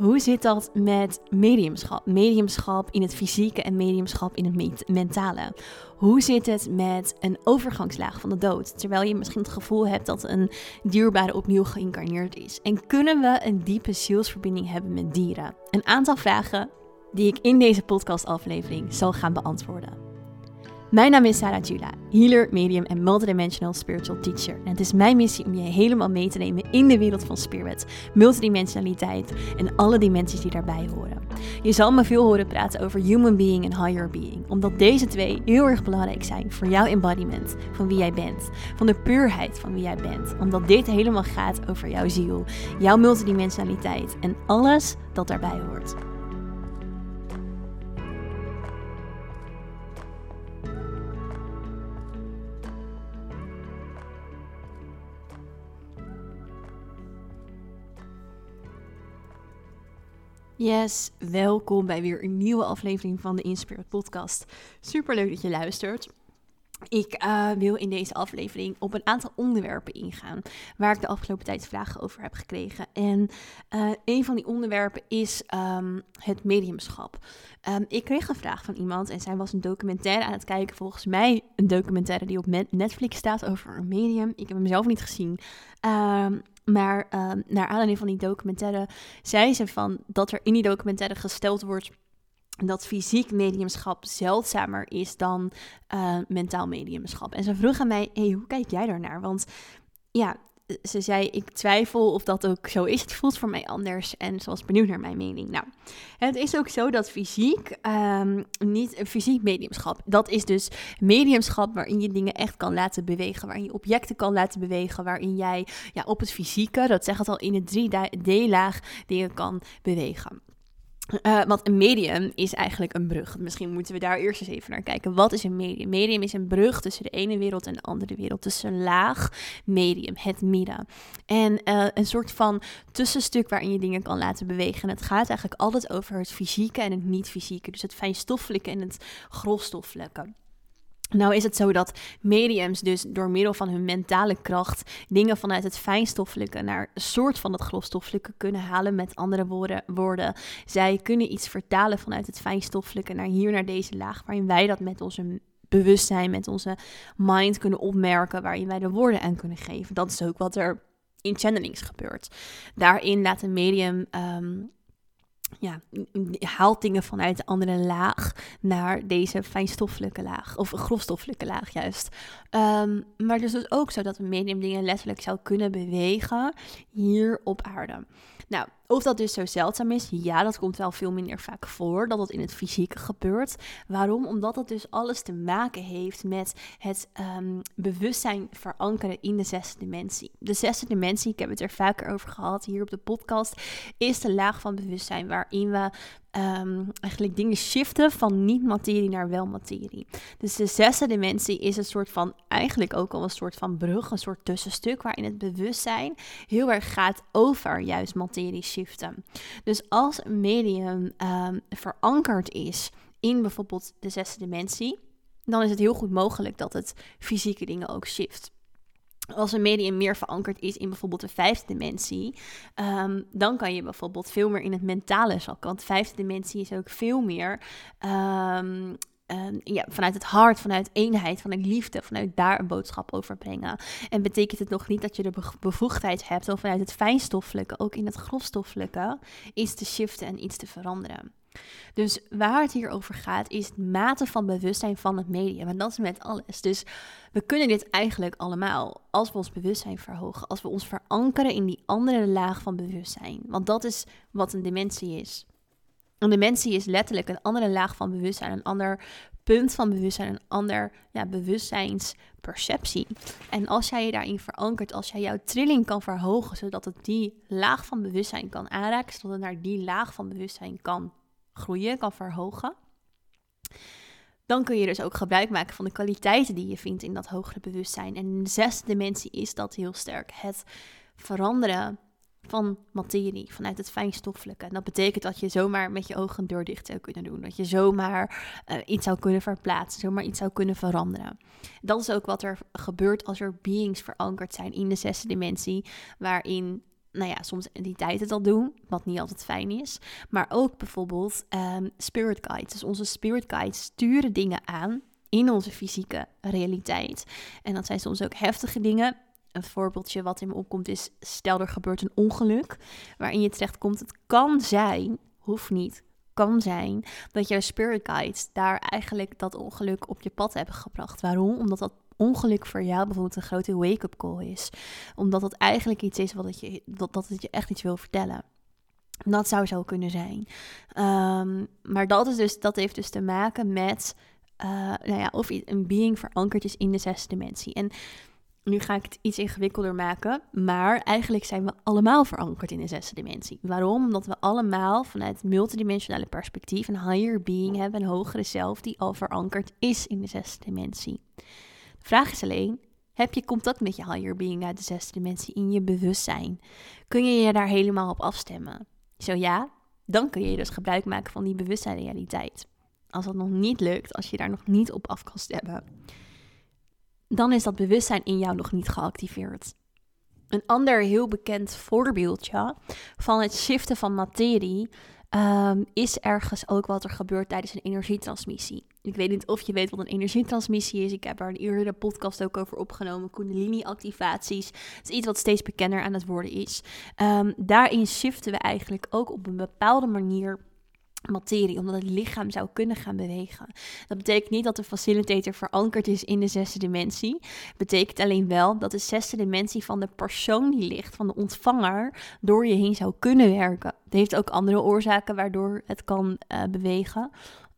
Hoe zit dat met mediumschap? Mediumschap in het fysieke en mediumschap in het mentale. Hoe zit het met een overgangslaag van de dood? Terwijl je misschien het gevoel hebt dat een dierbare opnieuw geïncarneerd is. En kunnen we een diepe zielsverbinding hebben met dieren? Een aantal vragen die ik in deze podcastaflevering zal gaan beantwoorden. Mijn naam is Sarah Jula, healer, medium en multidimensional spiritual teacher. En het is mijn missie om je helemaal mee te nemen in de wereld van spirit, multidimensionaliteit en alle dimensies die daarbij horen. Je zal me veel horen praten over human being en higher being, omdat deze twee heel erg belangrijk zijn voor jouw embodiment van wie jij bent, van de puurheid van wie jij bent, omdat dit helemaal gaat over jouw ziel, jouw multidimensionaliteit en alles dat daarbij hoort. Yes, welkom bij weer een nieuwe aflevering van de Inspirit Podcast. Super leuk dat je luistert. Ik eh, wil in deze aflevering op een aantal onderwerpen ingaan waar ik de afgelopen tijd vragen over heb gekregen. En uh, een van die onderwerpen is um, het mediumschap. Um, ik kreeg een vraag van iemand en zij was een documentaire aan het kijken. Volgens mij een documentaire die op Netflix staat over een medium. Ik heb hem zelf niet gezien. Um, maar uh, naar aanleiding van die documentaire zei ze van dat er in die documentaire gesteld wordt dat fysiek mediumschap zeldzamer is dan uh, mentaal mediumschap. En ze vroeg aan mij, hey, hoe kijk jij daarnaar? Want ja, ze zei, ik twijfel of dat ook zo is. Het voelt voor mij anders en ze was benieuwd naar mijn mening. Nou, het is ook zo dat fysiek, um, niet fysiek mediumschap, dat is dus mediumschap waarin je dingen echt kan laten bewegen, waarin je objecten kan laten bewegen, waarin jij ja, op het fysieke, dat zegt het al, in het 3D-laag dingen kan bewegen. Uh, want een medium is eigenlijk een brug. Misschien moeten we daar eerst eens even naar kijken. Wat is een medium? Medium is een brug tussen de ene wereld en de andere wereld. Tussen laag, medium, het midden. En uh, een soort van tussenstuk waarin je dingen kan laten bewegen. En het gaat eigenlijk altijd over het fysieke en het niet-fysieke. Dus het fijnstoffelijke en het grofstoffelijke. Nou is het zo dat mediums dus door middel van hun mentale kracht dingen vanuit het fijnstoffelijke naar een soort van het grofstoffelijke kunnen halen. Met andere woorden, woorden, zij kunnen iets vertalen vanuit het fijnstoffelijke naar hier, naar deze laag, waarin wij dat met onze bewustzijn, met onze mind kunnen opmerken, waarin wij de woorden aan kunnen geven. Dat is ook wat er in channelings gebeurt. Daarin laat een medium um, ja, haalt dingen vanuit de andere laag naar deze fijnstoffelijke laag, of grofstoffelijke laag juist. Um, maar het is dus ook zo dat medium dingen letterlijk zou kunnen bewegen hier op aarde. Nou, of dat dus zo zeldzaam is, ja, dat komt wel veel minder vaak voor dat het in het fysieke gebeurt. Waarom? Omdat het dus alles te maken heeft met het um, bewustzijn verankeren in de zesde dimensie. De zesde dimensie, ik heb het er vaker over gehad hier op de podcast, is de laag van bewustzijn waarin we um, eigenlijk dingen shiften van niet-materie naar wel-materie. Dus de zesde dimensie is een soort van, eigenlijk ook al een soort van brug, een soort tussenstuk waarin het bewustzijn heel erg gaat over juist materie Dus als een medium um, verankerd is in bijvoorbeeld de zesde dimensie, dan is het heel goed mogelijk dat het fysieke dingen ook shift als een medium meer verankerd is in bijvoorbeeld de vijfde dimensie, um, dan kan je bijvoorbeeld veel meer in het mentale zakken. Want de vijfde dimensie is ook veel meer um, ja, vanuit het hart, vanuit eenheid, vanuit liefde, vanuit daar een boodschap overbrengen. En betekent het nog niet dat je de bevoegdheid hebt om vanuit het fijnstoffelijke, ook in het grofstoffelijke, iets te shiften en iets te veranderen. Dus waar het hier over gaat, is het mate van bewustzijn van het medium. En dat is met alles. Dus we kunnen dit eigenlijk allemaal als we ons bewustzijn verhogen. Als we ons verankeren in die andere laag van bewustzijn. Want dat is wat een dimensie is. Een dimensie is letterlijk een andere laag van bewustzijn, een ander punt van bewustzijn, een ander ja, bewustzijnsperceptie. En als jij je daarin verankert, als jij jouw trilling kan verhogen, zodat het die laag van bewustzijn kan aanraken, zodat het naar die laag van bewustzijn kan groeien, kan verhogen. Dan kun je dus ook gebruik maken van de kwaliteiten die je vindt in dat hogere bewustzijn. En de zesde dimensie is dat heel sterk. Het veranderen van materie, vanuit het fijnstoffelijke. En dat betekent dat je zomaar met je ogen een deur dicht zou kunnen doen. Dat je zomaar uh, iets zou kunnen verplaatsen, zomaar iets zou kunnen veranderen. Dat is ook wat er gebeurt als er beings verankerd zijn in de zesde dimensie, waarin nou ja, soms entiteiten dat doen, wat niet altijd fijn is. Maar ook bijvoorbeeld ehm, spirit guides. Dus onze spirit guides sturen dingen aan in onze fysieke realiteit. En dat zijn soms ook heftige dingen. Een voorbeeldje wat in me opkomt is, stel er gebeurt een ongeluk waarin je terechtkomt. Het kan zijn, hoeft niet, kan zijn dat jouw spirit guides daar eigenlijk dat ongeluk op je pad hebben gebracht. Waarom? Omdat dat ongeluk voor jou bijvoorbeeld een grote wake-up call is. Omdat het eigenlijk iets is wat het je, dat, dat het je echt iets wil vertellen. Dat zou zo kunnen zijn. Ehm, maar dat, is dus, dat heeft dus te maken met uh, nou ja, of een being verankerd is in de zesde dimensie. En nu ga ik het iets ingewikkelder maken, maar eigenlijk zijn we allemaal verankerd in de zesde dimensie. Waarom? Omdat we allemaal vanuit het multidimensionale perspectief een higher being hebben, een hogere zelf die al verankerd is in de zesde dimensie. De vraag is alleen, heb je contact met je higher being uit de zesde dimensie in je bewustzijn? Kun je je daar helemaal op afstemmen? Zo ja, dan kun je dus gebruik maken van die bewustzijnrealiteit. Als dat nog niet lukt, als je daar nog niet op af kan stemmen, dan is dat bewustzijn in jou nog niet geactiveerd. Een ander heel bekend voorbeeldje van het shiften van materie um, is ergens ook wat er gebeurt tijdens een energietransmissie. Ik weet niet of je weet wat een energietransmissie is. Ik heb er een eerdere podcast ook over opgenomen. Kundalini-activaties. Het is iets wat steeds bekender aan het worden is. Um, daarin shiften we eigenlijk ook op een bepaalde manier materie, omdat het lichaam zou kunnen gaan bewegen. Dat betekent niet dat de facilitator verankerd is in de zesde dimensie. Betekent alleen wel dat de zesde dimensie van de persoon die ligt, van de ontvanger, door je heen zou kunnen werken. Het heeft ook andere oorzaken waardoor het kan uh, bewegen.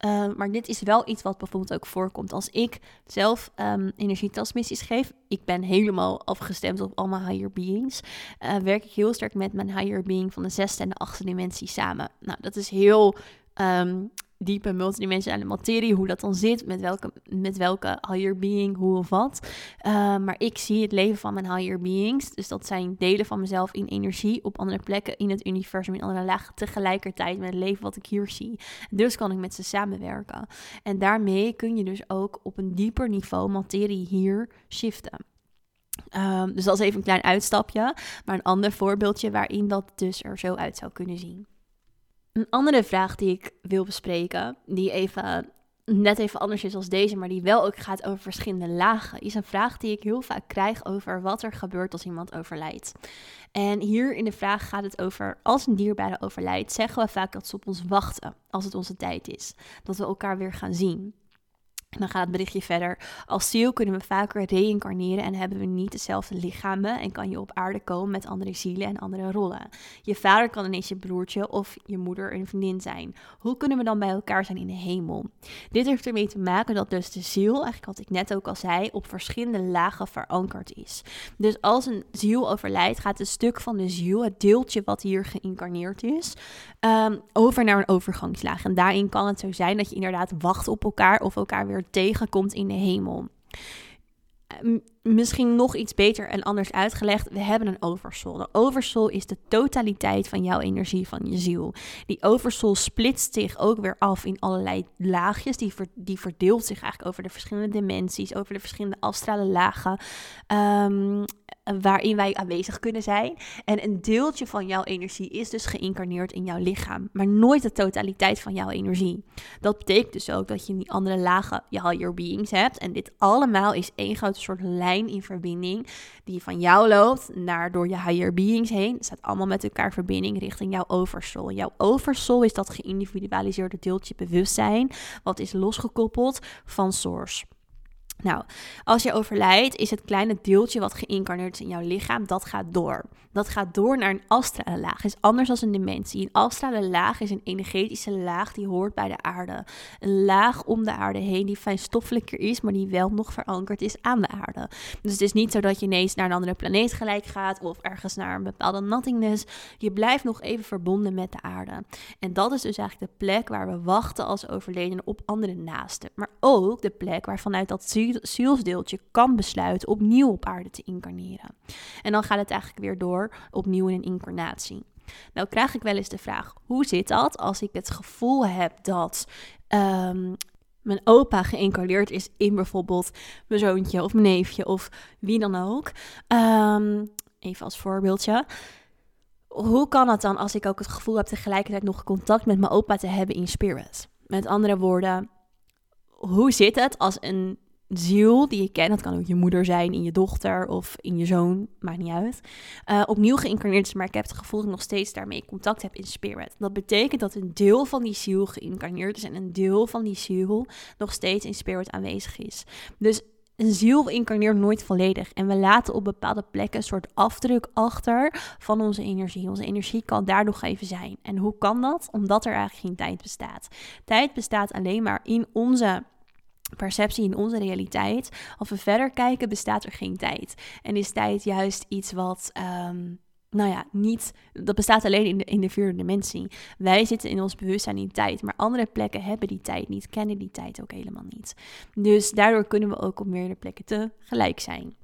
Uh, maar dit is wel iets wat bijvoorbeeld ook voorkomt. Als ik zelf um, energietransmissies geef, ik ben helemaal afgestemd op allemaal higher beings, uh, werk ik heel sterk met mijn higher being van de zesde en de achtste dimensie samen. Nou, dat is heel um, diepe multidimensionale materie, hoe dat dan zit, met welke, met welke higher being, hoe of wat. Uh, maar ik zie het leven van mijn higher beings, dus dat zijn delen van mezelf in energie op andere plekken in het universum, in andere lagen, tegelijkertijd met het leven wat ik hier zie. Dus kan ik met ze samenwerken. En daarmee kun je dus ook op een dieper niveau materie hier shiften. Um, dus dat is even een klein uitstapje, maar een ander voorbeeldje waarin dat dus er zo uit zou kunnen zien. Een andere vraag die ik wil bespreken, die even net even anders is als deze, maar die wel ook gaat over verschillende lagen, is een vraag die ik heel vaak krijg over wat er gebeurt als iemand overlijdt. En hier in de vraag gaat het over als een dierbare overlijdt, zeggen we vaak dat ze op ons wachten als het onze tijd is, dat we elkaar weer gaan zien. En dan gaat het berichtje verder. Als ziel kunnen we vaker reïncarneren en hebben we niet dezelfde lichamen en kan je op aarde komen met andere zielen en andere rollen. Je vader kan ineens je broertje of je moeder een vriendin zijn. Hoe kunnen we dan bij elkaar zijn in de hemel? Dit heeft ermee te maken dat dus de ziel, eigenlijk wat ik net ook al zei, op verschillende lagen verankerd is. Dus als een ziel overlijdt, gaat een stuk van de ziel, het deeltje wat hier geïncarneerd is, um, over naar een overgangslaag. En daarin kan het zo zijn dat je inderdaad wacht op elkaar of elkaar weer tegenkomt in de hemel. Misschien nog iets beter en anders uitgelegd. We hebben een oversoul. De oversoul is de totaliteit van jouw energie, van je ziel. Die oversoul splitst zich ook weer af in allerlei laagjes. Die, die verdeelt zich eigenlijk over de verschillende dimensies, over de verschillende astrale lagen. Um, waarin wij aanwezig kunnen zijn. En een deeltje van jouw energie is dus geïncarneerd in jouw lichaam, maar nooit de totaliteit van jouw energie. Dat betekent dus ook dat je in die andere lagen je higher beings hebt. En dit allemaal is één grote soort lijn in verbinding die van jou loopt naar door je higher beings heen. Staat allemaal met elkaar verbinding richting jouw oversoul. Jouw oversoul is dat geïndividualiseerde deeltje bewustzijn, wat is losgekoppeld van source. Nou, als je overlijdt, is het kleine deeltje wat geïncarneerd is in jouw lichaam, dat gaat door. Dat gaat door naar een astrale laag. is anders dan een dimensie. Een astrale laag is een energetische laag die hoort bij de aarde. Een laag om de aarde heen die fijnstoffelijker is, maar die wel nog verankerd is aan de aarde. Dus het is niet zo dat je ineens naar een andere planeet gelijk gaat of ergens naar een bepaalde nothingness. Je blijft nog even verbonden met de aarde. En dat is dus eigenlijk de plek waar we wachten als overledenen op andere naasten. Maar ook de plek waar vanuit dat zielsdeeltje kan besluiten opnieuw op aarde te incarneren. En dan gaat het eigenlijk weer door opnieuw in een incarnatie. Nou krijg ik wel eens de vraag, hoe zit dat als ik het gevoel heb dat um, mijn opa geïncarneerd is in bijvoorbeeld mijn zoontje of mijn neefje of wie dan ook. Um, even als voorbeeldje. hoe kan het dan als ik ook het gevoel heb tegelijkertijd nog contact met mijn opa te hebben in spirit? Met andere woorden, hoe zit het als een ziel die je kent, dat kan ook je moeder zijn, in je dochter of in je zoon, maakt niet uit, uh, opnieuw geïncarneerd is, maar ik heb het gevoel dat ik nog steeds daarmee contact heb in spirit. Dat betekent dat een deel van die ziel geïncarneerd is en een deel van die ziel nog steeds in spirit aanwezig is. Dus een ziel incarneert nooit volledig. En we laten op bepaalde plekken een soort afdruk achter van onze energie. Onze energie kan daar nog even zijn. En hoe kan dat? Omdat er eigenlijk geen tijd bestaat. Tijd bestaat alleen maar in onze perceptie in onze realiteit. Als we verder kijken, bestaat er geen tijd. En is tijd juist iets wat. Um, nou ja, niet, dat bestaat alleen in de, in de vierde dimensie. Wij zitten in ons bewustzijn in tijd, maar andere plekken hebben die tijd niet, kennen die tijd ook helemaal niet. Dus daardoor kunnen we ook op meerdere plekken tegelijk zijn.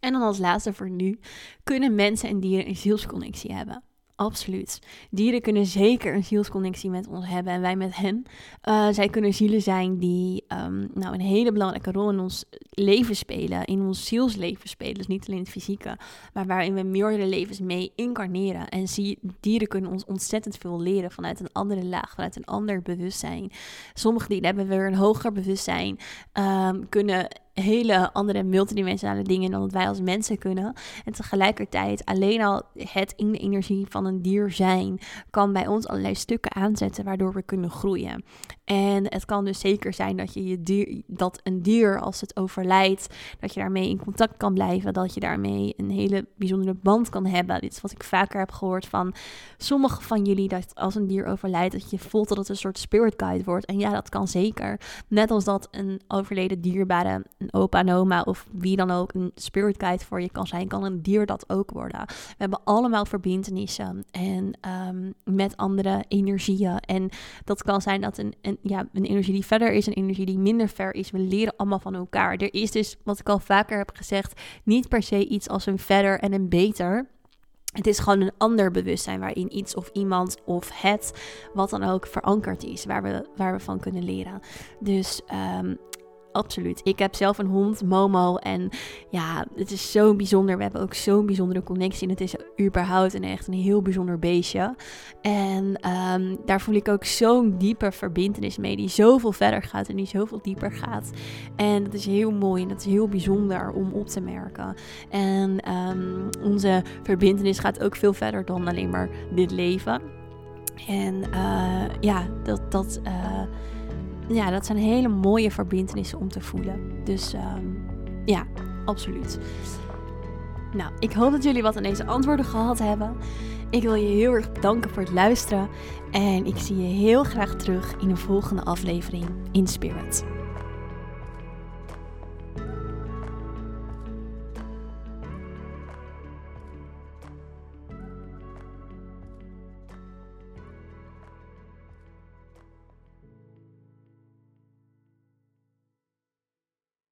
En dan als laatste voor nu, kunnen mensen en dieren een zielsconnectie hebben? Absoluut. Dieren kunnen zeker een zielsconnectie met ons hebben en wij met hen. Uh, zij kunnen zielen zijn die um, nou, een hele belangrijke rol in ons leven spelen, in ons zielsleven spelen. Dus niet alleen het fysieke, maar waarin we meerdere levens mee incarneren. En zie, dieren kunnen ons ontzettend veel leren vanuit een andere laag, vanuit een ander bewustzijn. Sommige dieren hebben weer een hoger bewustzijn, um, kunnen hele andere multidimensionale dingen dan dat wij als mensen kunnen. En tegelijkertijd alleen al het in de energie van een dier zijn kan bij ons allerlei stukken aanzetten waardoor we kunnen groeien. En het kan dus zeker zijn dat je je dier, dat een dier als het overlijdt, dat je daarmee in contact kan blijven, dat je daarmee een hele bijzondere band kan hebben. Dit is wat ik vaker heb gehoord van sommige van jullie dat als een dier overlijdt dat je voelt dat het een soort spirit guide wordt. En ja, dat kan zeker. Net als dat een overleden dierbare, opa en oma of wie dan ook een spirit guide voor je kan zijn, kan een dier dat ook worden. We hebben allemaal verbindenissen en um, met andere energieën. En dat kan zijn dat een, een, ja, een energie die verder is, een energie die minder ver is. We leren allemaal van elkaar. Er is dus, wat ik al vaker heb gezegd, niet per se iets als een verder en een beter. Het is gewoon een ander bewustzijn waarin iets of iemand of het, wat dan ook, verankerd is, waar we, waar we van kunnen leren. Dus um, Absoluut. Ik heb zelf een hond, Momo. En ja, het is zo bijzonder. We hebben ook zo'n bijzondere connectie. En het is überhaupt een echt een heel bijzonder beestje. En ehm, daar voel ik ook zo'n diepe verbindenis mee. Die zoveel verder gaat en die zoveel dieper gaat. En dat is heel mooi en dat is heel bijzonder om op te merken. En ehm, onze verbindenis gaat ook veel verder dan alleen maar dit leven. En uh, ja, dat. dat uh, ja, dat zijn hele mooie verbindenissen om te voelen. Dus um, ja, absoluut. Nou, ik hoop dat jullie wat aan deze antwoorden gehad hebben. Ik wil je heel erg bedanken voor het luisteren. En ik zie je heel graag terug in een volgende aflevering in Spirit.